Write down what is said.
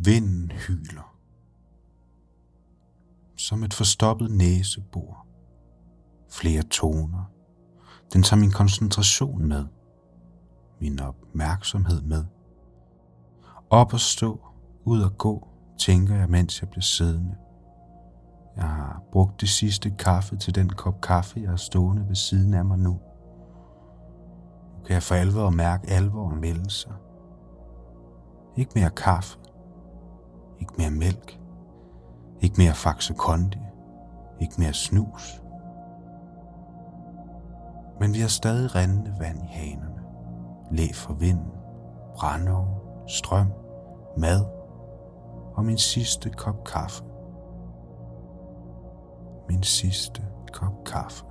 Vinden hyler. Som et forstoppet næsebor. Flere toner. Den tager min koncentration med. Min opmærksomhed med. Op og stå, ud og gå, tænker jeg, mens jeg bliver siddende. Jeg har brugt det sidste kaffe til den kop kaffe, jeg har stående ved siden af mig nu. Nu kan jeg for alvor mærke alvoren melde sig. Ikke mere kaffe. Ikke mere mælk. Ikke mere faxe kondi. Ikke mere snus. Men vi har stadig rendende vand i hanerne. Læ for vinden, brændeovn, strøm, mad og min sidste kop kaffe. Min sidste kop kaffe.